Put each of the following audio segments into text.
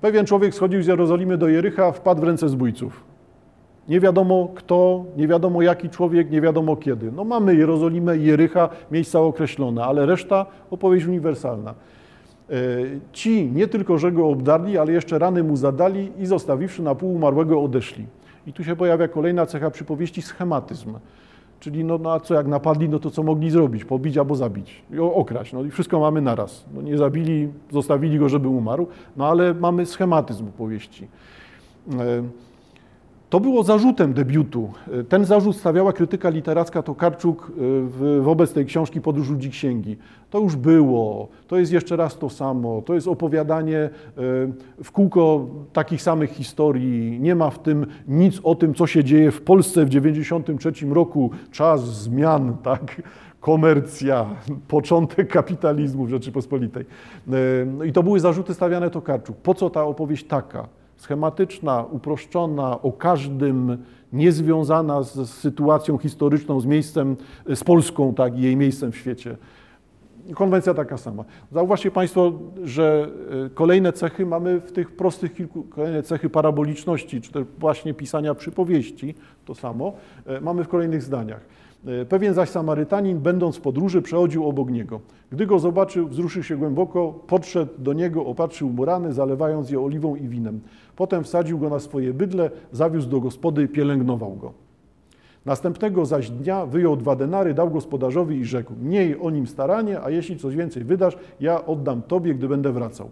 Pewien człowiek schodził z Jerozolimy do Jericha, wpadł w ręce zbójców. Nie wiadomo kto, nie wiadomo jaki człowiek, nie wiadomo kiedy. No mamy Jerozolimę Jericha, miejsca określone, ale reszta opowieść uniwersalna. E, ci nie tylko, że go obdarli, ale jeszcze rany mu zadali i zostawiwszy na pół umarłego odeszli. I tu się pojawia kolejna cecha przypowieści, schematyzm. Czyli no, no a co jak napadli, no to co mogli zrobić? Pobić albo zabić, I okraść. No i wszystko mamy naraz. No, nie zabili, zostawili go, żeby umarł, no ale mamy schematyzm opowieści. To było zarzutem debiutu. Ten zarzut stawiała krytyka literacka Tokarczuk e, wobec tej książki Podróż ludzi księgi. To już było, to jest jeszcze raz to samo, to jest opowiadanie e, w kółko takich samych historii. Nie ma w tym nic o tym, co się dzieje w Polsce w 1993 roku. Czas zmian, tak? komercja, początek kapitalizmu w Rzeczypospolitej. E, I to były zarzuty stawiane Tokarczuk. Po co ta opowieść taka? Schematyczna, uproszczona, o każdym, niezwiązana z sytuacją historyczną, z miejscem, z Polską, tak, i jej miejscem w świecie. Konwencja taka sama. Zauważcie Państwo, że e, kolejne cechy mamy w tych prostych kilku, kolejne cechy paraboliczności, czy też właśnie pisania przypowieści, to samo, e, mamy w kolejnych zdaniach. E, pewien zaś Samarytanin, będąc w podróży, przechodził obok niego. Gdy go zobaczył, wzruszył się głęboko, podszedł do niego, opatrzył mu rany, zalewając je oliwą i winem. Potem wsadził go na swoje bydle, zawiózł do gospody i pielęgnował go. Następnego zaś dnia wyjął dwa denary, dał gospodarzowi i rzekł: Miej o nim staranie, a jeśli coś więcej wydasz, ja oddam tobie, gdy będę wracał.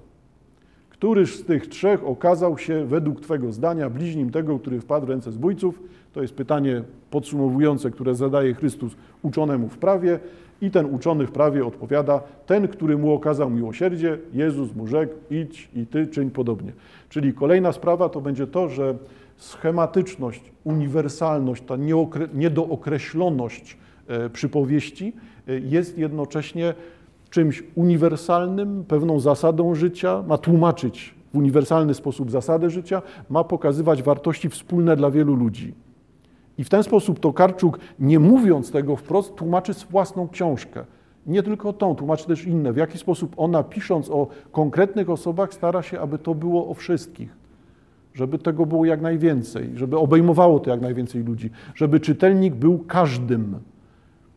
Któryż z tych trzech okazał się według Twego zdania bliźnim tego, który wpadł w ręce zbójców? To jest pytanie podsumowujące, które zadaje Chrystus uczonemu w prawie. I ten uczony w prawie odpowiada, ten, który mu okazał miłosierdzie, Jezus mu rzekł, idź i ty czyń podobnie. Czyli kolejna sprawa to będzie to, że schematyczność, uniwersalność, ta niedookreśloność e, przypowieści e, jest jednocześnie czymś uniwersalnym, pewną zasadą życia, ma tłumaczyć w uniwersalny sposób zasadę życia, ma pokazywać wartości wspólne dla wielu ludzi. I w ten sposób Tokarczuk, nie mówiąc tego wprost, tłumaczy własną książkę. Nie tylko tą, tłumaczy też inne. W jaki sposób ona, pisząc o konkretnych osobach, stara się, aby to było o wszystkich. Żeby tego było jak najwięcej, żeby obejmowało to jak najwięcej ludzi, żeby czytelnik był każdym,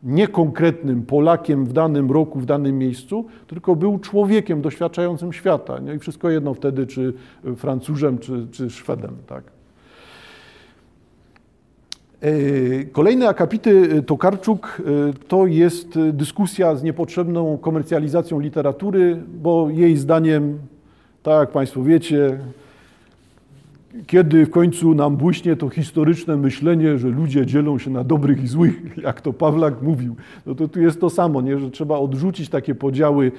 nie konkretnym Polakiem w danym roku, w danym miejscu, tylko był człowiekiem doświadczającym świata. No i wszystko jedno wtedy, czy Francuzem, czy, czy Szwedem. Tak? E, kolejne akapity e, Tokarczuk e, to jest dyskusja z niepotrzebną komercjalizacją literatury, bo jej zdaniem, tak jak Państwo wiecie, kiedy w końcu nam błyśnie to historyczne myślenie, że ludzie dzielą się na dobrych i złych, jak to Pawlak mówił, no to tu jest to samo, nie? że trzeba odrzucić takie podziały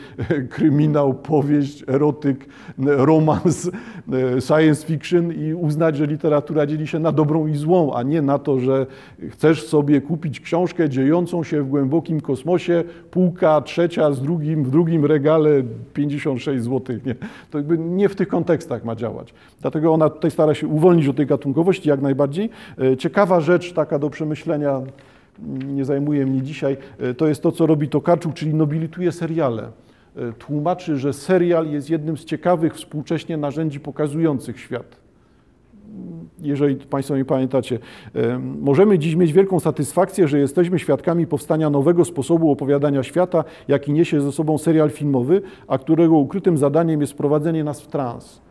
kryminał, powieść, erotyk, romans, science fiction i uznać, że literatura dzieli się na dobrą i złą, a nie na to, że chcesz sobie kupić książkę dziejącą się w głębokim kosmosie, półka trzecia z drugim, w drugim regale 56 zł. Nie? To jakby nie w tych kontekstach ma działać. Dlatego ona tutaj stara się uwolnić od tej gatunkowości jak najbardziej. E, ciekawa rzecz taka do przemyślenia, nie zajmuje mnie dzisiaj, e, to jest to, co robi Tokarczuk, czyli nobilituje seriale. E, tłumaczy, że serial jest jednym z ciekawych współcześnie narzędzi pokazujących świat. Jeżeli Państwo nie pamiętacie, możemy dziś mieć wielką satysfakcję, że jesteśmy świadkami powstania nowego sposobu opowiadania świata, jaki niesie ze sobą serial filmowy, a którego ukrytym zadaniem jest wprowadzenie nas w trans.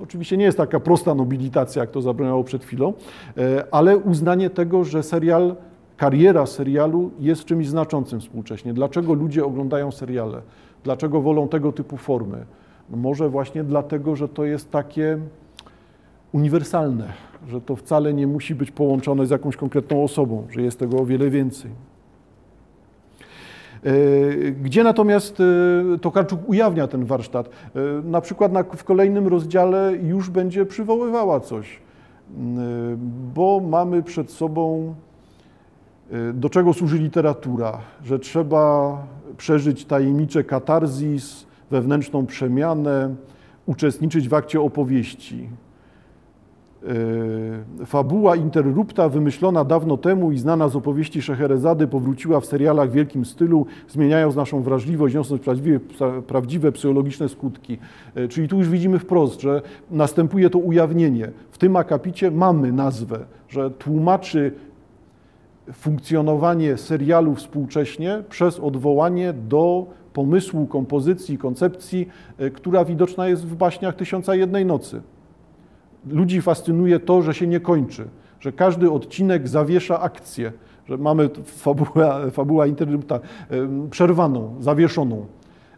Oczywiście nie jest taka prosta nobilitacja, jak to zabrzmiało przed chwilą, e, ale uznanie tego, że serial, kariera serialu jest czymś znaczącym współcześnie. Dlaczego ludzie oglądają seriale? Dlaczego wolą tego typu formy? Może właśnie dlatego, że to jest takie uniwersalne, że to wcale nie musi być połączone z jakąś konkretną osobą, że jest tego o wiele więcej. E, gdzie natomiast e, Tokarczuk ujawnia ten warsztat? E, na przykład w kolejnym rozdziale już będzie przywoływała coś, bo mamy przed sobą, do czego służy literatura, że trzeba przeżyć tajemnicze katarzis, wewnętrzną przemianę, uczestniczyć w akcie opowieści. E, fabuła interrupta wymyślona dawno temu i znana z opowieści Szeherezady powróciła w serialach w wielkim stylu, zmieniając naszą wrażliwość, niosąc prawdziwe, prawdziwe psychologiczne skutki. E, czyli tu już widzimy wprost, że następuje to ujawnienie. W tym akapicie mamy nazwę, że tłumaczy funkcjonowanie serialu współcześnie przez odwołanie do pomysłu, kompozycji, koncepcji, e, która widoczna jest w baśniach Tysiąca Jednej Nocy. Ludzi fascynuje to, że się nie kończy, że każdy odcinek zawiesza akcję, że mamy fabuła, fabuła interrupta przerwaną, zawieszoną.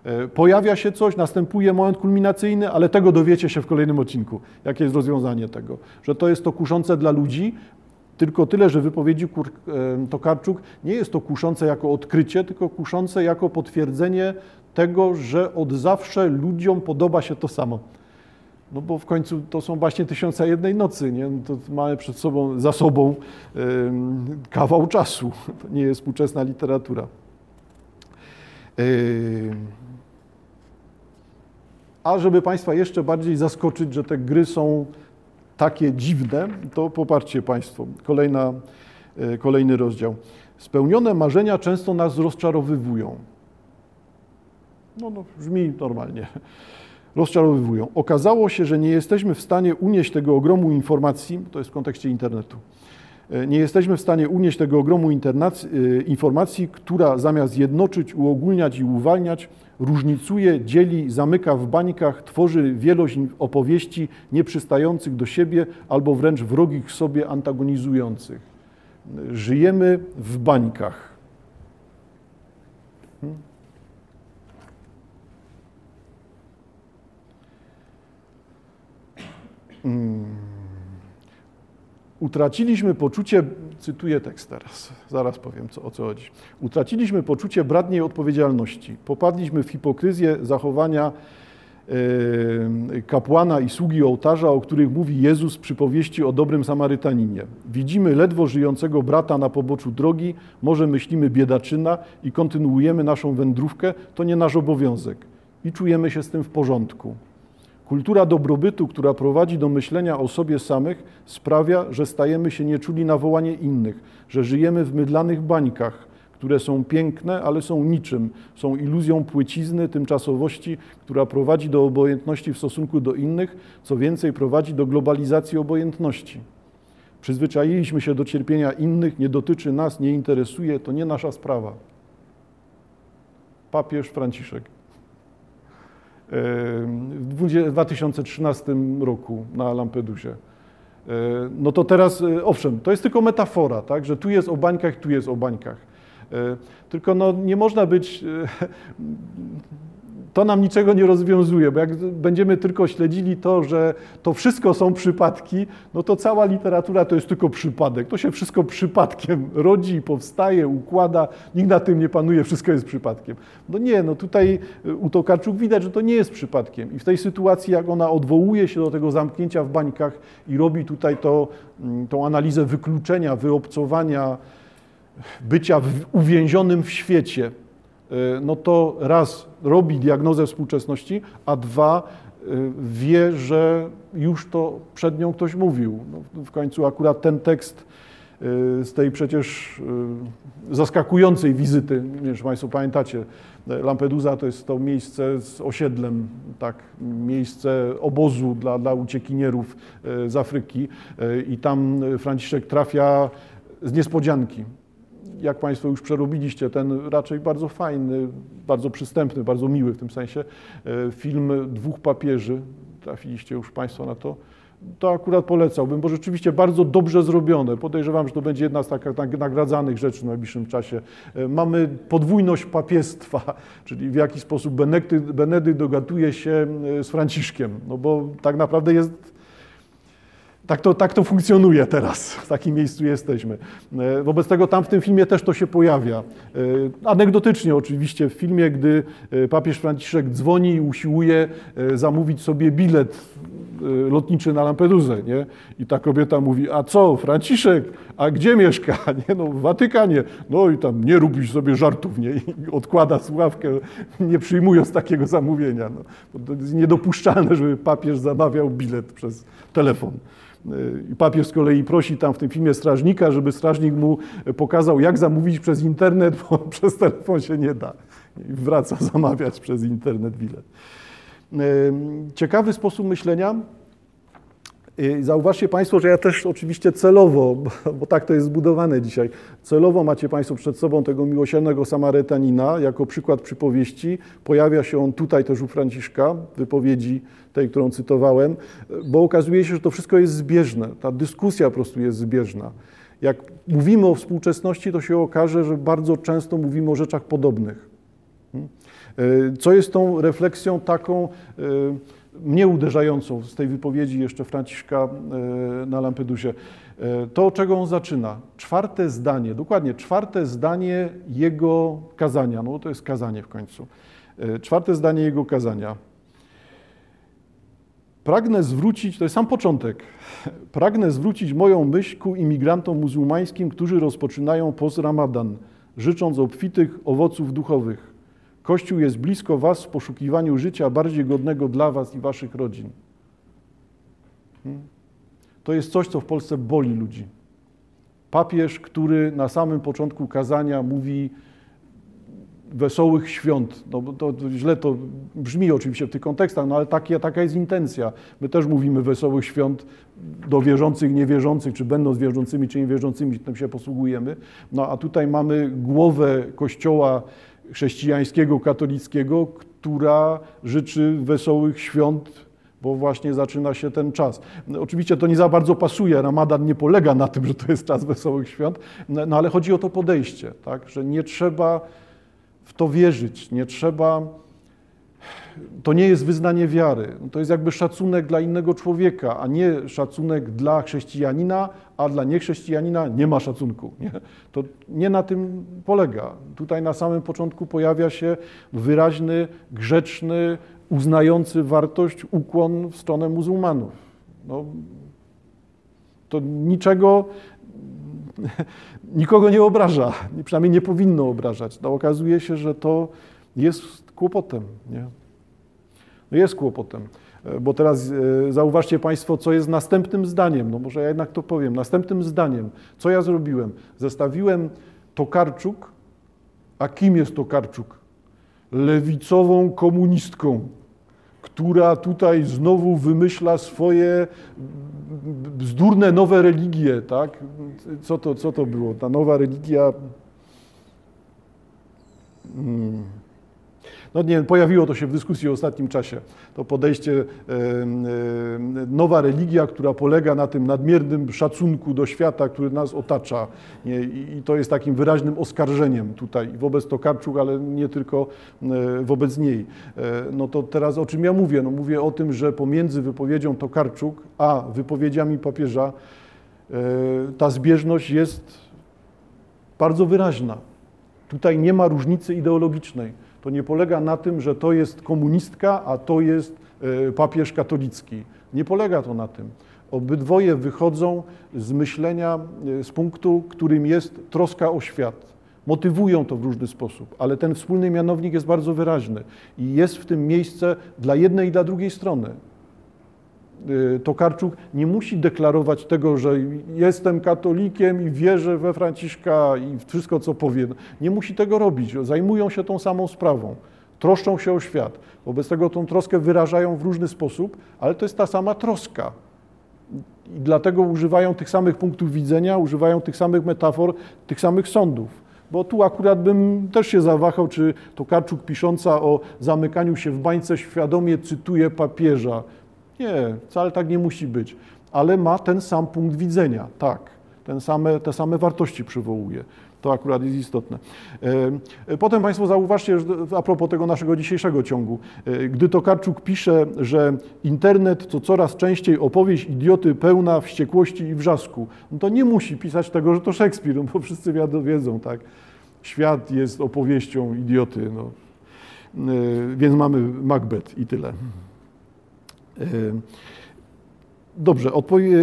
E, pojawia się coś, następuje moment kulminacyjny, ale tego dowiecie się w kolejnym odcinku. Jakie jest rozwiązanie tego? Że to jest to kuszące dla ludzi, tylko tyle, że wypowiedzi Tokarczuk nie jest to kuszące jako odkrycie, tylko kuszące jako potwierdzenie tego, że od zawsze ludziom podoba się to samo. No bo w końcu to są właśnie tysiąca jednej nocy, nie? No to mamy przed sobą, za sobą kawał czasu. To nie jest współczesna literatura. A żeby Państwa jeszcze bardziej zaskoczyć, że te gry są takie dziwne, to poparcie Państwo. Kolejna, e, kolejny rozdział. Spełnione marzenia często nas rozczarowywują. No, no, brzmi normalnie. Rozczarowywują. Okazało się, że nie jesteśmy w stanie unieść tego ogromu informacji, to jest w kontekście internetu, e, nie jesteśmy w stanie unieść tego ogromu e, informacji, która zamiast jednoczyć, uogólniać i uwalniać, różnicuje, dzieli, zamyka w bańkach, tworzy wielość opowieści nieprzystających do siebie albo wręcz wrogich sobie antagonizujących. Żyjemy w bańkach. Utraciliśmy poczucie, cytuję tekst teraz, zaraz powiem co, o co chodzi. Utraciliśmy poczucie bratniej odpowiedzialności. Popadliśmy w hipokryzję zachowania kapłana i sługi ołtarza, o których mówi Jezus przy powieści o dobrym Samarytaninie. Widzimy ledwo żyjącego brata na poboczu drogi, może myślimy biedaczyna i kontynuujemy naszą wędrówkę, to nie nasz obowiązek. I czujemy się z tym w porządku. Kultura dobrobytu, która prowadzi do myślenia o sobie samych, sprawia, że stajemy się nieczuli na wołanie innych, że żyjemy w mydlanych bańkach, które są piękne, ale są niczym, są iluzją płycizny, tymczasowości, która prowadzi do obojętności w stosunku do innych, co więcej prowadzi do globalizacji obojętności. Przyzwyczailiśmy się do cierpienia innych, nie dotyczy nas, nie interesuje, to nie nasza sprawa. Papież Franciszek w 2013 roku na Lampedusie. No to teraz, e, owszem, to jest tylko metafora, tak, że tu jest o bańkach, tu jest o bańkach. E, tylko no, nie można być e, to nam niczego nie rozwiązuje, bo jak będziemy tylko śledzili to, że to wszystko są przypadki, no to cała literatura to jest tylko przypadek. To się wszystko przypadkiem rodzi, powstaje, układa, nikt na tym nie panuje, wszystko jest przypadkiem. No nie, no tutaj y, u Tokarczuk widać, że to nie jest przypadkiem. I w tej sytuacji, jak ona odwołuje się do tego zamknięcia w bańkach i robi tutaj to, mm, tą analizę wykluczenia, wyobcowania, bycia uwięzionym w świecie, no to raz robi diagnozę współczesności, a dwa y, wie, że już to przed nią ktoś mówił. No w końcu akurat ten tekst y, z tej przecież zaskakującej wizyty, nie wiem, czy Państwo pamiętacie, Lampedusa to jest to miejsce z osiedlem, tak, miejsce obozu dla, dla uciekinierów z Afryki i tam Franciszek trafia z niespodzianki jak Państwo już przerobiliście, ten raczej bardzo fajny, bardzo przystępny, bardzo miły w tym sensie e, film Dwóch papieży, trafiliście już Państwo na to, to akurat polecałbym, bo rzeczywiście bardzo dobrze zrobione. Podejrzewam, że to będzie jedna z takich nagradzanych rzeczy w najbliższym czasie. E, mamy podwójność papiestwa, czyli w jaki sposób Benedykt, Benedykt dogatuje się e, z Franciszkiem, no bo tak naprawdę jest tak to, tak to funkcjonuje teraz, w takim miejscu jesteśmy. E, wobec tego tam w tym filmie też to się pojawia. E, anegdotycznie oczywiście w filmie, gdy e, papież Franciszek dzwoni i usiłuje zamówić sobie bilet lotniczy na Lampedusę, nie? I ta kobieta mówi, a co, Franciszek, a gdzie mieszka? Nie? No, w Watykanie. No i tam nie rób sobie żartów, nie? I odkłada słuchawkę, nie przyjmując takiego zamówienia. No, to jest niedopuszczalne, żeby papież zamawiał bilet przez telefon. I papież z kolei prosi tam w tym filmie strażnika, żeby strażnik mu pokazał, jak zamówić przez internet, bo przez telefon się nie da. I wraca zamawiać przez internet bilet. Ciekawy sposób myślenia Zauważcie Państwo, że ja też oczywiście celowo, bo tak to jest zbudowane dzisiaj, celowo macie Państwo przed sobą tego miłosiernego Samarytanina jako przykład przypowieści. Pojawia się on tutaj też u Franciszka, wypowiedzi tej, którą cytowałem, bo okazuje się, że to wszystko jest zbieżne. Ta dyskusja po prostu jest zbieżna. Jak mówimy o współczesności, to się okaże, że bardzo często mówimy o rzeczach podobnych. Hmm? E, co jest tą refleksją taką, e, mnie uderzającą z tej wypowiedzi jeszcze Franciszka e, na Lampedusie. E, to, czego on zaczyna. Czwarte zdanie, dokładnie czwarte zdanie jego kazania. No to jest kazanie w końcu. E, czwarte zdanie jego kazania. Pragnę zwrócić, to jest sam początek, pragnę zwrócić moją myśl ku imigrantom muzułmańskim, którzy rozpoczynają post Ramadan, życząc obfitych owoców duchowych Kościół jest blisko Was w poszukiwaniu życia bardziej godnego dla Was i Waszych rodzin. Hmm? To jest coś, co w Polsce boli ludzi. Papież, który na samym początku kazania mówi wesołych świąt. No, to, to źle to brzmi oczywiście w tych kontekstach, no ale taka jest intencja. My też mówimy wesołych świąt do wierzących, niewierzących, czy będąc wierzącymi, czy niewierzącymi, tym się posługujemy. No a tutaj mamy głowę Kościoła chrześcijańskiego, katolickiego, która życzy wesołych świąt, bo właśnie zaczyna się ten czas. No, oczywiście to nie za bardzo pasuje, Ramadan nie polega na tym, że to jest czas wesołych świąt, no, no ale chodzi o to podejście, tak? że nie trzeba w to wierzyć, nie trzeba to nie jest wyznanie wiary. To jest jakby szacunek dla innego człowieka, a nie szacunek dla chrześcijanina, a dla niechrześcijanina nie ma szacunku. Nie? To nie na tym polega. Tutaj na samym początku pojawia się wyraźny, grzeczny, uznający wartość ukłon w stronę muzułmanów. No, to niczego, nikogo nie obraża, przynajmniej nie powinno obrażać. No, okazuje się, że to jest kłopotem. Nie? No jest kłopotem, e, bo teraz e, zauważcie Państwo, co jest następnym zdaniem. No może ja jednak to powiem. Następnym zdaniem, co ja zrobiłem? Zestawiłem Tokarczuk, a kim jest Tokarczuk? Lewicową komunistką, która tutaj znowu wymyśla swoje bzdurne nowe religie, tak? Co to, co to było? Ta nowa religia... Hmm no nie, pojawiło to się w dyskusji w ostatnim czasie. To podejście, nowa religia, która polega na tym nadmiernym szacunku do świata, który nas otacza. I to jest takim wyraźnym oskarżeniem tutaj wobec Tokarczuk, ale nie tylko e, wobec niej. E, no to teraz o czym ja mówię? No mówię o tym, że pomiędzy wypowiedzią Tokarczuk a wypowiedziami papieża e, ta zbieżność jest bardzo wyraźna. Tutaj nie ma różnicy ideologicznej to nie polega na tym, że to jest komunistka, a to jest e, papież katolicki. Nie polega to na tym. Obydwoje wychodzą z myślenia, e, z punktu, którym jest troska o świat. Motywują to w różny sposób, ale ten wspólny mianownik jest bardzo wyraźny i jest w tym miejsce dla jednej i dla drugiej strony. Y, Tokarczuk nie musi deklarować tego, że jestem katolikiem i wierzę we Franciszka i wszystko, co powie. Nie musi tego robić. Zajmują się tą samą sprawą. Troszczą się o świat. Wobec tego tą troskę wyrażają w różny sposób, ale to jest ta sama troska. I dlatego używają tych samych punktów widzenia, używają tych samych metafor, tych samych sądów. Bo tu akurat bym też się zawahał, czy Tokarczuk pisząca o zamykaniu się w bańce świadomie cytuje papieża. Nie, wcale tak nie musi być, ale ma ten sam punkt widzenia, tak, ten same, te same wartości przywołuje. To akurat jest istotne. E, potem Państwo zauważcie, a propos tego naszego dzisiejszego ciągu, e, gdy Tokarczuk pisze, że internet to coraz częściej opowieść idioty pełna wściekłości i wrzasku, no to nie musi pisać tego, że to Szekspir, no bo wszyscy wiedzą, tak. Świat jest opowieścią idioty, no. E, więc mamy Macbeth i tyle. Dobrze,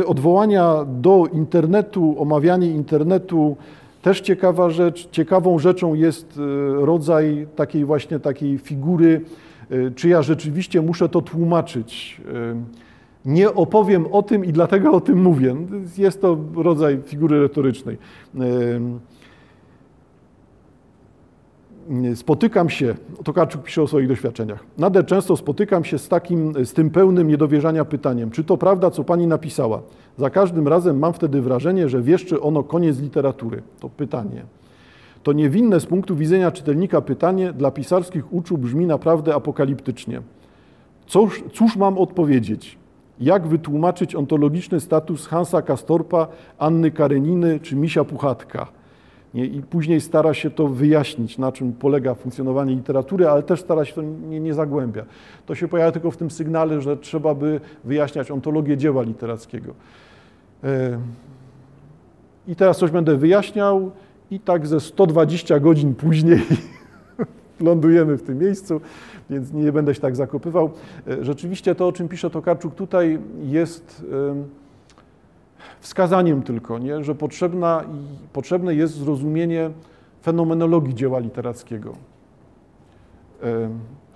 odwołania do internetu, omawianie internetu, też ciekawa rzecz. Ciekawą rzeczą jest e, rodzaj takiej właśnie takiej figury, e, czy ja rzeczywiście muszę to tłumaczyć. Nie opowiem o tym i dlatego o tym mówię. Jest to rodzaj figury retorycznej. Spotykam się, Tokarczuk pisze o swoich doświadczeniach, nader często spotykam się z takim, z tym pełnym niedowierzania pytaniem, czy to prawda, co pani napisała? Za każdym razem mam wtedy wrażenie, że wieszczy ono koniec literatury. To pytanie. To niewinne z punktu widzenia czytelnika pytanie dla pisarskich uczu brzmi naprawdę apokaliptycznie. Cóż, cóż mam odpowiedzieć? Jak wytłumaczyć ontologiczny status Hansa Kastorpa, Anny Kareniny czy Misia Puchatka? I później stara się to wyjaśnić, na czym polega funkcjonowanie literatury, ale też stara się to nie, nie zagłębia. To się pojawia tylko w tym sygnale, że trzeba by wyjaśniać ontologię dzieła literackiego. E, I teraz coś będę wyjaśniał i tak ze 120 godzin później lądujemy w tym miejscu, więc nie będę się tak zakopywał. E, rzeczywiście to, o czym pisze Tokarczuk tutaj jest wskazaniem tylko, nie? że potrzebna, potrzebne jest zrozumienie fenomenologii dzieła literackiego.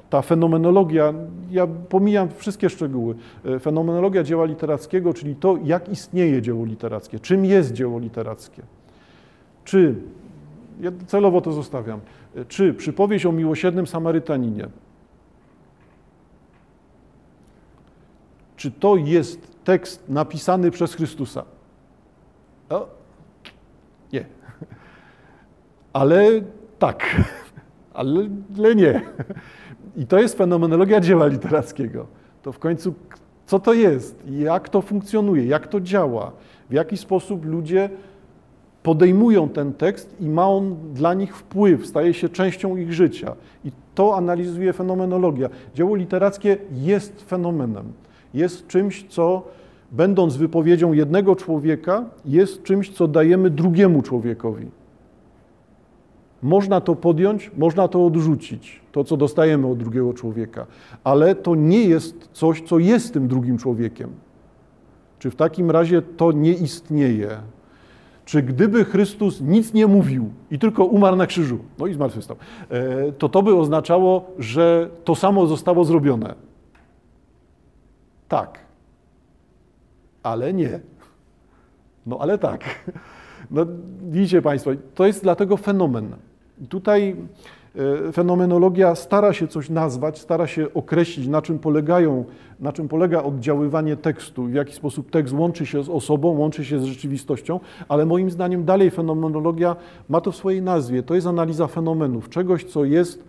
Ta fenomenologia, ja pomijam wszystkie szczegóły, e, fenomenologia dzieła literackiego, czyli to, jak istnieje dzieło literackie, czym jest dzieło literackie. Czy, ja celowo to zostawiam, e, czy przypowieść o miłosiernym Samarytaninie, czy to jest tekst napisany przez Chrystusa? O, nie. Ale tak, ale nie. I to jest fenomenologia dzieła literackiego. To w końcu, co to jest, jak to funkcjonuje, jak to działa, w jaki sposób ludzie podejmują ten tekst i ma on dla nich wpływ, staje się częścią ich życia. I to analizuje fenomenologia. Dzieło literackie jest fenomenem, jest czymś, co będąc wypowiedzią jednego człowieka, jest czymś, co dajemy drugiemu człowiekowi. Można to podjąć, można to odrzucić, to co dostajemy od drugiego człowieka, ale to nie jest coś, co jest tym drugim człowiekiem. Czy w takim razie to nie istnieje? Czy gdyby Chrystus nic nie mówił i tylko umarł na krzyżu, no i zmartwychwstał, e, to to by oznaczało, że to samo zostało zrobione? Tak ale nie. No ale tak. No, widzicie Państwo, to jest dlatego fenomen. Tutaj e, fenomenologia stara się coś nazwać, stara się określić, na czym, polegają, na czym polega oddziaływanie tekstu, w jaki sposób tekst łączy się z osobą, łączy się z rzeczywistością, ale moim zdaniem dalej fenomenologia ma to w swojej nazwie. To jest analiza fenomenów, czegoś, co jest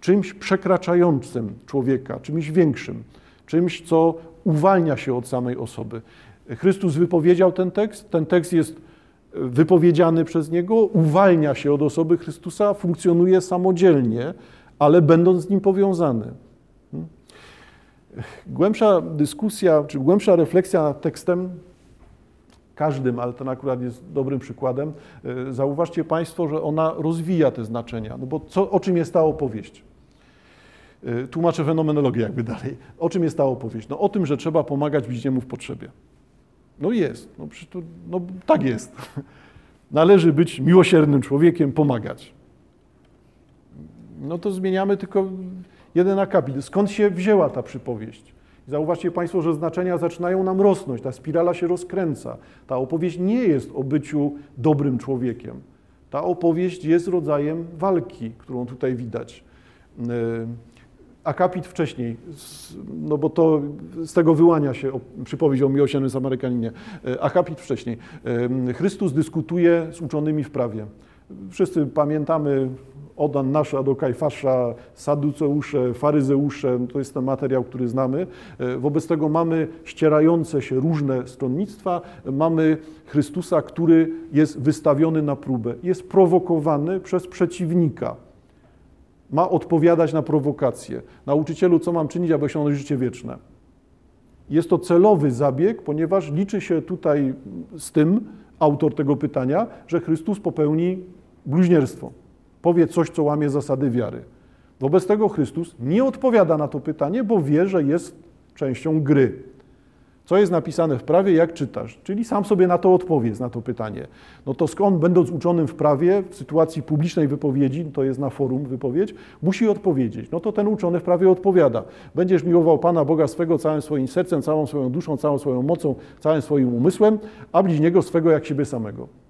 czymś przekraczającym człowieka, czymś większym, czymś, co uwalnia się od samej osoby. Chrystus wypowiedział ten tekst, ten tekst jest wypowiedziany przez Niego, uwalnia się od osoby Chrystusa, funkcjonuje samodzielnie, ale będąc z Nim powiązany. Hmm? Głębsza dyskusja, czy głębsza refleksja nad tekstem, każdym, ale ten akurat jest dobrym przykładem, e, zauważcie Państwo, że ona rozwija te znaczenia. No bo co, o czym jest ta opowieść? E, tłumaczę fenomenologię jakby dalej. O czym jest ta opowieść? No o tym, że trzeba pomagać bliźniemu w potrzebie. No jest, no, to, no tak jest. Należy być miłosiernym człowiekiem, pomagać. No to zmieniamy tylko jeden akapit. Skąd się wzięła ta przypowieść? Zauważcie Państwo, że znaczenia zaczynają nam rosnąć, ta spirala się rozkręca. Ta opowieść nie jest o byciu dobrym człowiekiem. Ta opowieść jest rodzajem walki, którą tutaj widać. Akapit wcześniej, no bo to z tego wyłania się przypowieść o miłosiernym Samarykaninie. E, akapit wcześniej. E, Chrystus dyskutuje z uczonymi w prawie. Wszyscy pamiętamy Odan Nasza do Kajfasza, Saduceusze, Faryzeusze, to jest ten materiał, który znamy. E, wobec tego mamy ścierające się różne stronnictwa, mamy Chrystusa, który jest wystawiony na próbę, jest prowokowany przez przeciwnika ma odpowiadać na prowokacje. Nauczycielu, co mam czynić, aby osiągnąć życie wieczne? Jest to celowy zabieg, ponieważ liczy się tutaj z tym, autor tego pytania, że Chrystus popełni bluźnierstwo. Powie coś, co łamie zasady wiary. Wobec tego Chrystus nie odpowiada na to pytanie, bo wie, że jest częścią gry. Co jest napisane w prawie, jak czytasz? Czyli sam sobie na to odpowiedz, na to pytanie. No to skąd, będąc uczonym w prawie, w sytuacji publicznej wypowiedzi, to jest na forum wypowiedź, musi odpowiedzieć. No to ten uczony w prawie odpowiada. Będziesz miłował Pana Boga swego całym swoim sercem, całą swoją duszą, całą swoją mocą, całym swoim umysłem, a bliźniego swego jak siebie samego.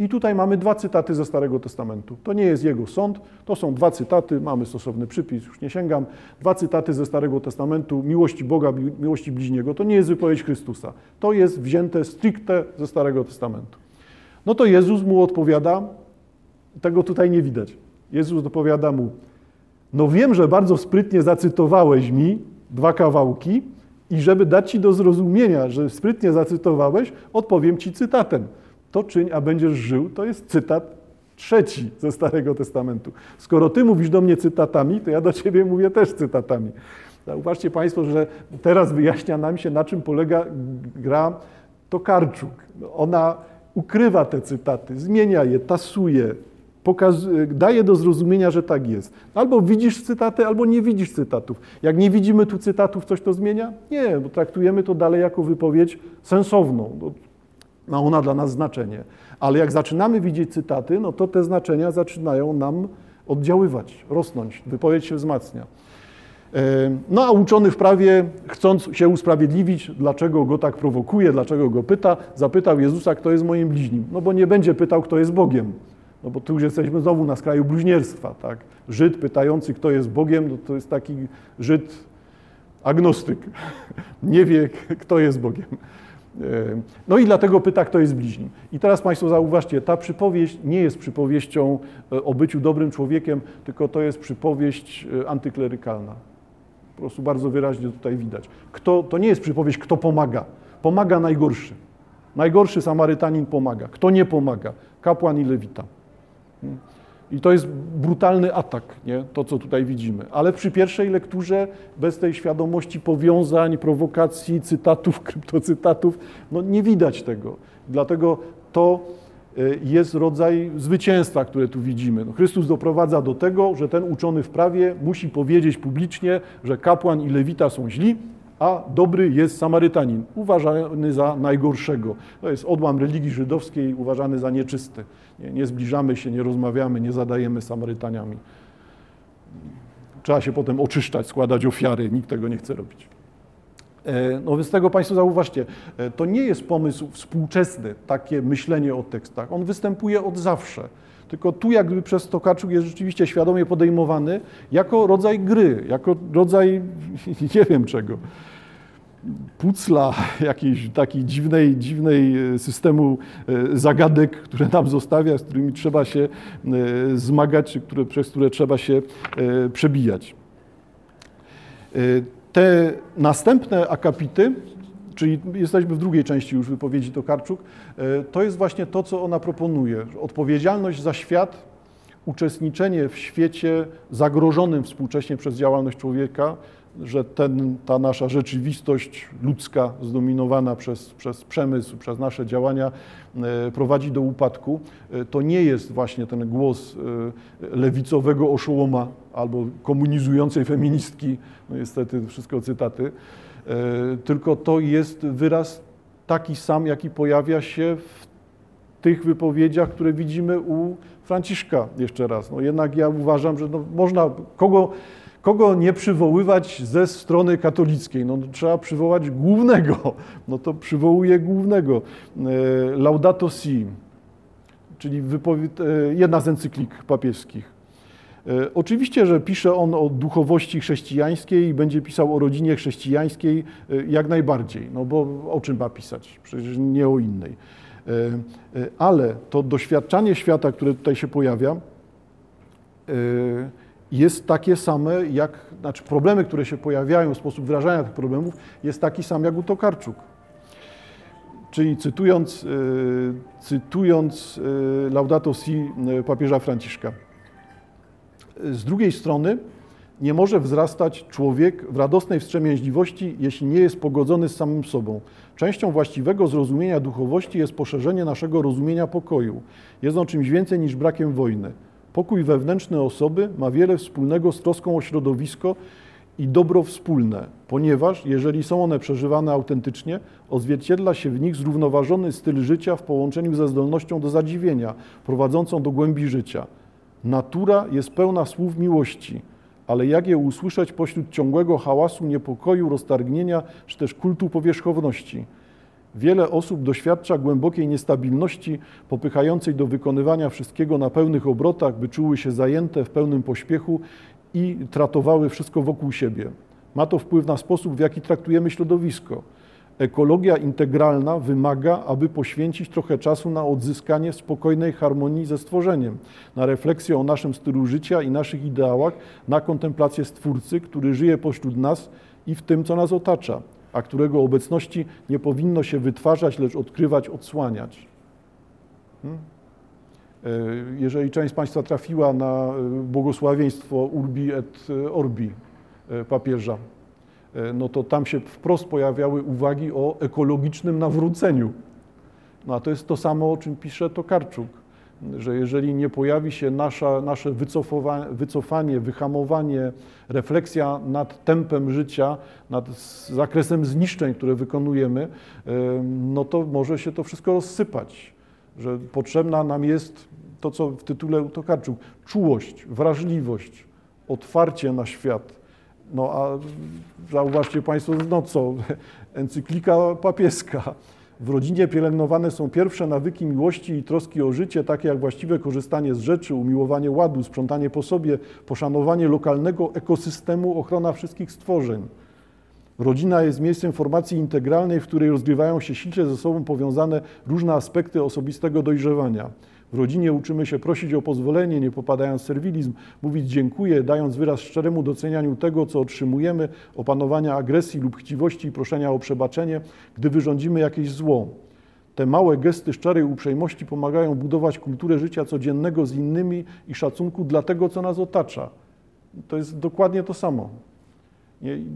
I tutaj mamy dwa cytaty ze Starego Testamentu. To nie jest jego sąd, to są dwa cytaty, mamy stosowny przypis, już nie sięgam. Dwa cytaty ze Starego Testamentu, miłości Boga, miłości bliźniego. To nie jest wypowiedź Chrystusa. To jest wzięte stricte ze Starego Testamentu. No to Jezus mu odpowiada, tego tutaj nie widać. Jezus odpowiada mu, no wiem, że bardzo sprytnie zacytowałeś mi dwa kawałki i żeby dać ci do zrozumienia, że sprytnie zacytowałeś, odpowiem ci cytatem to czyń, a będziesz żył, to jest cytat trzeci ze Starego Testamentu. Skoro ty mówisz do mnie cytatami, to ja do ciebie mówię też cytatami. Zauważcie Państwo, że teraz wyjaśnia nam się, na czym polega gra Tokarczuk. Ona ukrywa te cytaty, zmienia je, tasuje, pokazuje, daje do zrozumienia, że tak jest. Albo widzisz cytaty, albo nie widzisz cytatów. Jak nie widzimy tu cytatów, coś to zmienia? Nie, bo traktujemy to dalej jako wypowiedź sensowną. Ma ona dla nas znaczenie. Ale jak zaczynamy widzieć cytaty, no to te znaczenia zaczynają nam oddziaływać, rosnąć, wypowiedź się wzmacnia. E, no a uczony w prawie, chcąc się usprawiedliwić, dlaczego go tak prowokuje, dlaczego go pyta, zapytał Jezusa, kto jest moim bliźnim. No bo nie będzie pytał, kto jest Bogiem. No bo tu już jesteśmy znowu na skraju bluźnierstwa, tak? Żyd pytający, kto jest Bogiem, no to jest taki Żyd agnostyk. Nie wie, kto jest Bogiem. No i dlatego pyta, kto jest bliźnim. I teraz Państwo zauważcie, ta przypowieść nie jest przypowieścią e, o byciu dobrym człowiekiem, tylko to jest przypowieść e, antyklerykalna. Po prostu bardzo wyraźnie tutaj widać. Kto, to nie jest przypowieść, kto pomaga. Pomaga najgorszy. Najgorszy Samarytanin pomaga. Kto nie pomaga? Kapłan i lewita. I to jest brutalny atak, nie? to co tutaj widzimy. Ale przy pierwszej lekturze, bez tej świadomości powiązań, prowokacji, cytatów, kryptocytatów, no nie widać tego. Dlatego to y, jest rodzaj zwycięstwa, które tu widzimy. No Chrystus doprowadza do tego, że ten uczony w prawie musi powiedzieć publicznie, że kapłan i lewita są źli, a dobry jest Samarytanin, uważany za najgorszego. To jest odłam religii żydowskiej, uważany za nieczysty. Nie, nie zbliżamy się, nie rozmawiamy, nie zadajemy Samarytaniami. Trzeba się potem oczyszczać, składać ofiary, nikt tego nie chce robić. E, no więc tego Państwo zauważcie, e, to nie jest pomysł współczesny, takie myślenie o tekstach. On występuje od zawsze. Tylko tu jakby przez Tokarczuk jest rzeczywiście świadomie podejmowany jako rodzaj gry, jako rodzaj nie wiem czego pucla, jakiejś takiej dziwnej, dziwnej e, systemu e, zagadek, które nam zostawia, z którymi trzeba się e, zmagać, czy które, przez które trzeba się przebijać. Te następne akapity, czyli jesteśmy w drugiej części już wypowiedzi Tokarczuk, to jest właśnie to, co ona proponuje. Odpowiedzialność za świat, uczestniczenie w świecie zagrożonym współcześnie przez działalność człowieka, że ten, ta nasza rzeczywistość ludzka, zdominowana przez, przez przemysł, przez nasze działania, e, prowadzi do upadku, e, to nie jest właśnie ten głos e, lewicowego oszołoma albo komunizującej feministki, no niestety wszystko cytaty, tylko to jest wyraz taki sam, jaki pojawia się w tych wypowiedziach, które widzimy u Franciszka jeszcze raz. No jednak ja uważam, że no można kogo kogo nie przywoływać ze strony katolickiej? No, trzeba przywołać głównego. No to przywołuje głównego. E, Laudato Si, czyli e, jedna z encyklik papieskich. E, oczywiście, że pisze on o duchowości chrześcijańskiej i będzie pisał o rodzinie chrześcijańskiej jak najbardziej, no bo o czym ma pisać? Przecież nie o innej. Ale to doświadczanie świata, które tutaj się pojawia, jest takie same jak, znaczy problemy, które się pojawiają, sposób wyrażania tych problemów jest taki sam jak u Tokarczuk. Czyli cytując, e, cytując e, Laudato Si e, papieża Franciszka. Z drugiej strony nie może wzrastać człowiek w radosnej wstrzemięźliwości, jeśli nie jest pogodzony z samym sobą. Częścią właściwego zrozumienia duchowości jest poszerzenie naszego rozumienia pokoju. Jest on czymś więcej niż brakiem wojny. Pokój wewnętrzny osoby ma wiele wspólnego z troską o środowisko i dobro wspólne, ponieważ jeżeli są one przeżywane autentycznie, odzwierciedla się w nich zrównoważony styl życia w połączeniu ze zdolnością do zadziwienia, prowadzącą do głębi życia. Natura jest pełna słów miłości, ale jak je usłyszeć pośród ciągłego hałasu, niepokoju, roztargnienia czy też kultu powierzchowności? Wiele osób doświadcza głębokiej niestabilności, popychającej do wykonywania wszystkiego na pełnych obrotach, by czuły się zajęte w pełnym pośpiechu i tratowały wszystko wokół siebie. Ma to wpływ na sposób, w jaki traktujemy środowisko. Ekologia integralna wymaga, aby poświęcić trochę czasu na odzyskanie spokojnej harmonii ze stworzeniem, na refleksję o naszym stylu życia i naszych ideałach, na kontemplację Stwórcy, który żyje pośród nas i w tym, co nas otacza, a którego obecności nie powinno się wytwarzać, lecz odkrywać, odsłaniać. Hmm? E, jeżeli część z Państwa trafiła na e, błogosławieństwo Urbi et Orbi e, papieża, no to tam się wprost pojawiały uwagi o ekologicznym nawróceniu. No a to jest to samo, o czym pisze Tokarczuk, że jeżeli nie pojawi się nasza, nasze wycofanie, wyhamowanie, refleksja nad tempem życia, nad zakresem zniszczeń, które wykonujemy, no to może się to wszystko rozsypać. Że potrzebna nam jest to, co w tytule Tokarczuk, czułość, wrażliwość, otwarcie na świat. No a zauważcie Państwo, no co, encyklika papieska. W rodzinie pielęgnowane są pierwsze nawyki miłości i troski o życie, takie jak właściwe korzystanie z rzeczy, umiłowanie ładu, sprzątanie po sobie, poszanowanie lokalnego ekosystemu, ochrona wszystkich stworzeń. Rodzina jest miejscem formacji integralnej, w której rozgrywają się silnie ze sobą powiązane różne aspekty osobistego dojrzewania. W rodzinie uczymy się prosić o pozwolenie, nie popadając w serwilizm, mówić dziękuję, dając wyraz szczeremu docenianiu tego, co otrzymujemy, opanowania agresji lub chciwości i proszenia o przebaczenie, gdy wyrządzimy jakieś zło. Te małe gesty szczerej uprzejmości pomagają budować kulturę życia codziennego z innymi i szacunku dla tego, co nas otacza. To jest dokładnie to samo.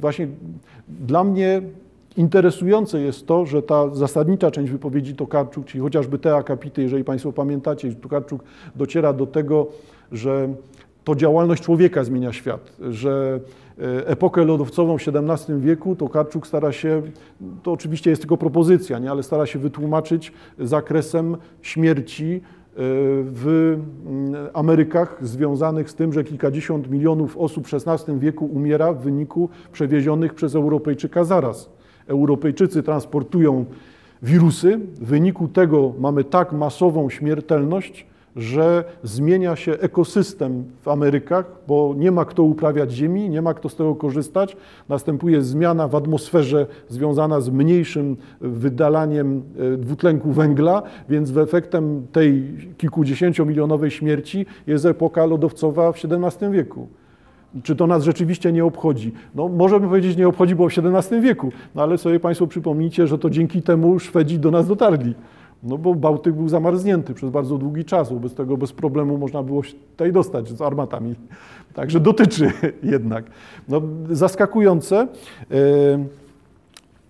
Właśnie dla mnie Interesujące jest to, że ta zasadnicza część wypowiedzi Tokarczuk, czyli chociażby te akapity, jeżeli Państwo pamiętacie, Tokarczuk dociera do tego, że to działalność człowieka zmienia świat, że e, epokę lodowcową w XVII wieku Tokarczuk stara się, to oczywiście jest tylko propozycja, nie, ale stara się wytłumaczyć zakresem śmierci e, w mm, Amerykach związanych z tym, że kilkadziesiąt milionów osób w XVI wieku umiera w wyniku przewiezionych przez Europejczyka zaraz. Europejczycy transportują wirusy. W wyniku tego mamy tak masową śmiertelność, że zmienia się ekosystem w Amerykach, bo nie ma kto uprawiać ziemi, nie ma kto z tego korzystać. Następuje zmiana w atmosferze związana z mniejszym wydalaniem e, dwutlenku węgla, więc efektem tej kilkudziesięciomilionowej śmierci jest epoka lodowcowa w XVII wieku. Czy to nas rzeczywiście nie obchodzi? No, możemy powiedzieć, nie obchodzi, bo w XVII wieku, no ale sobie Państwo przypomnijcie, że to dzięki temu Szwedzi do nas dotarli. No bo Bałtyk był zamarznięty przez bardzo długi czas, wobec tego bez problemu można było się tutaj dostać z armatami. Także dotyczy jednak. No, zaskakujące. Yy,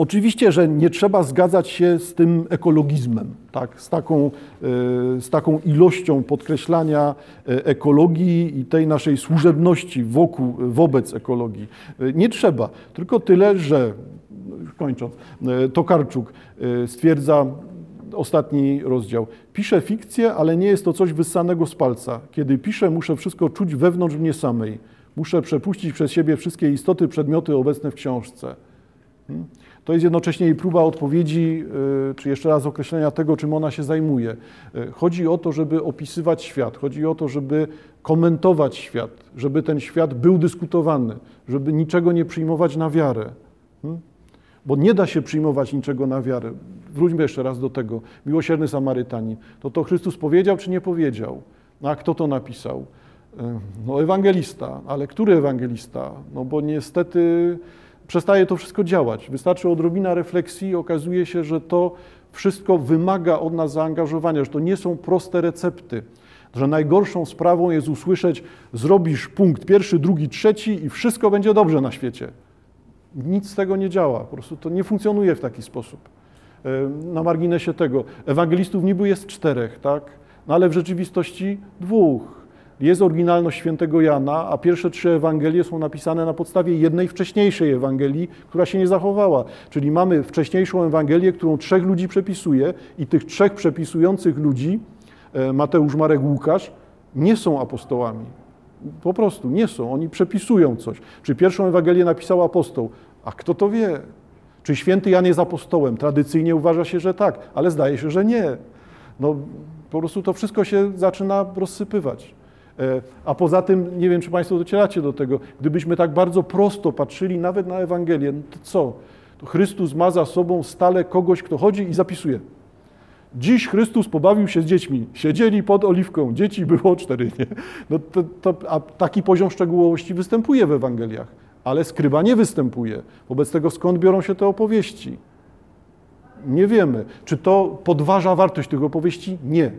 Oczywiście, że nie trzeba zgadzać się z tym ekologizmem, tak? z, taką, e, z taką ilością podkreślania e, ekologii i tej naszej służebności wokół, wobec ekologii. E, nie trzeba, tylko tyle, że, kończąc, Tokarczuk stwierdza, ostatni rozdział. Piszę fikcję, ale nie jest to coś wyssanego z palca. Kiedy piszę, muszę wszystko czuć wewnątrz mnie samej. Muszę przepuścić przez siebie wszystkie istoty, przedmioty obecne w książce. Hmm? To jest jednocześnie jej próba odpowiedzi, y, czy jeszcze raz określenia tego, czym ona się zajmuje. Y, chodzi o to, żeby opisywać świat, chodzi o to, żeby komentować świat, żeby ten świat był dyskutowany, żeby niczego nie przyjmować na wiarę. Hmm? Bo nie da się przyjmować niczego na wiarę. Wróćmy jeszcze raz do tego. Miłosierny Samarytanin. To to Chrystus powiedział, czy nie powiedział? No a kto to napisał? Y, no ewangelista. Ale który ewangelista? No bo niestety przestaje to wszystko działać. Wystarczy odrobina refleksji i okazuje się, że to wszystko wymaga od nas zaangażowania, że to nie są proste recepty, że najgorszą sprawą jest usłyszeć, zrobisz punkt pierwszy, drugi, trzeci i wszystko będzie dobrze na świecie. Nic z tego nie działa, po prostu to nie funkcjonuje w taki sposób. Na marginesie tego, ewangelistów niby jest czterech, tak? No ale w rzeczywistości dwóch. Jest oryginalność świętego Jana, a pierwsze trzy Ewangelie są napisane na podstawie jednej wcześniejszej Ewangelii, która się nie zachowała. Czyli mamy wcześniejszą Ewangelię, którą trzech ludzi przepisuje i tych trzech przepisujących ludzi, e, Mateusz, Marek, Łukasz, nie są apostołami. Po prostu nie są. Oni przepisują coś. Czy pierwszą Ewangelię napisał apostoł? A kto to wie? Czy święty Jan jest apostołem? Tradycyjnie uważa się, że tak, ale zdaje się, że nie. No, po prostu to wszystko się zaczyna rozsypywać. E, a poza tym, nie wiem, czy Państwo docieracie do tego, gdybyśmy tak bardzo prosto patrzyli nawet na Ewangelię, no to co? To Chrystus ma za sobą stale kogoś, kto chodzi i zapisuje. Dziś Chrystus pobawił się z dziećmi. Siedzieli pod oliwką, dzieci było cztery. Nie? No to, to, a taki poziom szczegółowości występuje w Ewangeliach, ale skryba nie występuje. Wobec tego skąd biorą się te opowieści? Nie wiemy. Czy to podważa wartość tych opowieści? Nie.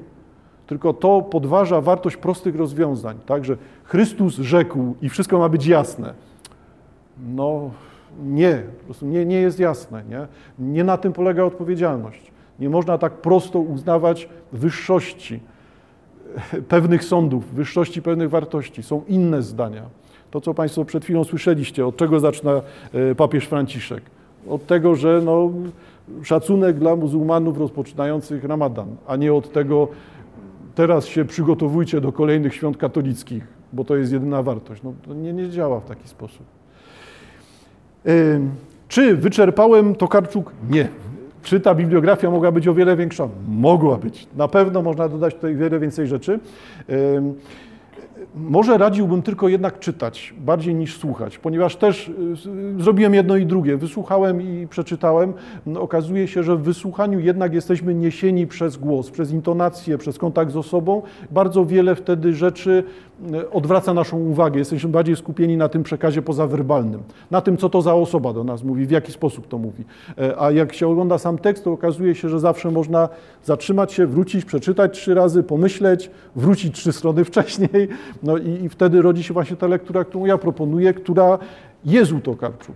Tylko to podważa wartość prostych rozwiązań. Tak, że Chrystus rzekł i wszystko ma być jasne. No nie, nie, nie jest jasne. Nie? nie na tym polega odpowiedzialność. Nie można tak prosto uznawać wyższości pewnych sądów, wyższości pewnych wartości. Są inne zdania. To, co Państwo przed chwilą słyszeliście, od czego zaczyna e, papież Franciszek? Od tego, że no, szacunek dla muzułmanów rozpoczynających Ramadan, a nie od tego, teraz się przygotowujcie do kolejnych świąt katolickich, bo to jest jedyna wartość. No, to nie, nie działa w taki sposób. Czy wyczerpałem Tokarczuk? Nie. Czy ta bibliografia mogła być o wiele większa? Mogła być. Na pewno można dodać tutaj wiele więcej rzeczy. Może radziłbym tylko jednak czytać, bardziej niż słuchać, ponieważ też y, zrobiłem jedno i drugie. Wysłuchałem i przeczytałem. No, okazuje się, że w wysłuchaniu jednak jesteśmy niesieni przez głos, przez intonację, przez kontakt z osobą. Bardzo wiele wtedy rzeczy y, odwraca naszą uwagę. Jesteśmy bardziej skupieni na tym przekazie pozawerbalnym, na tym, co to za osoba do nas mówi, w jaki sposób to mówi. E, a jak się ogląda sam tekst, to okazuje się, że zawsze można zatrzymać się, wrócić, przeczytać trzy razy, pomyśleć, wrócić trzy strony wcześniej, no i, i wtedy rodzi się właśnie ta lektura, którą ja proponuję, która jest u Tokarczuk.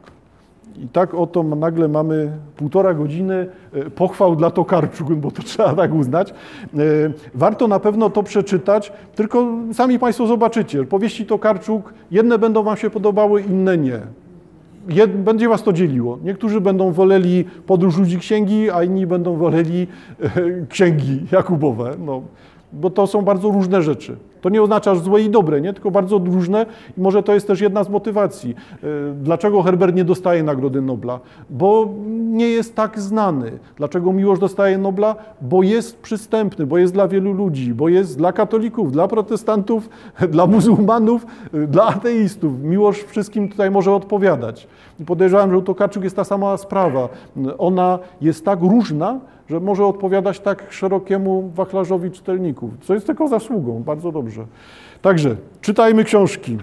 I tak oto nagle mamy półtora godziny e, pochwał dla Tokarczuk, bo to trzeba tak uznać. E, warto na pewno to przeczytać, tylko sami Państwo zobaczycie. Powieści Tokarczuk, jedne będą Wam się podobały, inne nie. Jed, będzie Was to dzieliło. Niektórzy będą woleli podróż ludzi księgi, a inni będą woleli e, księgi Jakubowe. No, bo to są bardzo różne rzeczy. To nie oznacza że złe i dobre, nie? tylko bardzo różne i może to jest też jedna z motywacji. E, dlaczego Herbert nie dostaje Nagrody Nobla? Bo nie jest tak znany. Dlaczego Miłosz dostaje Nobla? Bo jest przystępny, bo jest dla wielu ludzi, bo jest dla katolików, dla protestantów, dla muzułmanów, e, dla ateistów. Miłosz wszystkim tutaj może odpowiadać. I podejrzewam, że u Tokarczuk jest ta sama sprawa. Ona jest tak różna, że może odpowiadać tak szerokiemu wachlarzowi czytelników, co jest tylko zasługą, bardzo dobrze. Także czytajmy książki.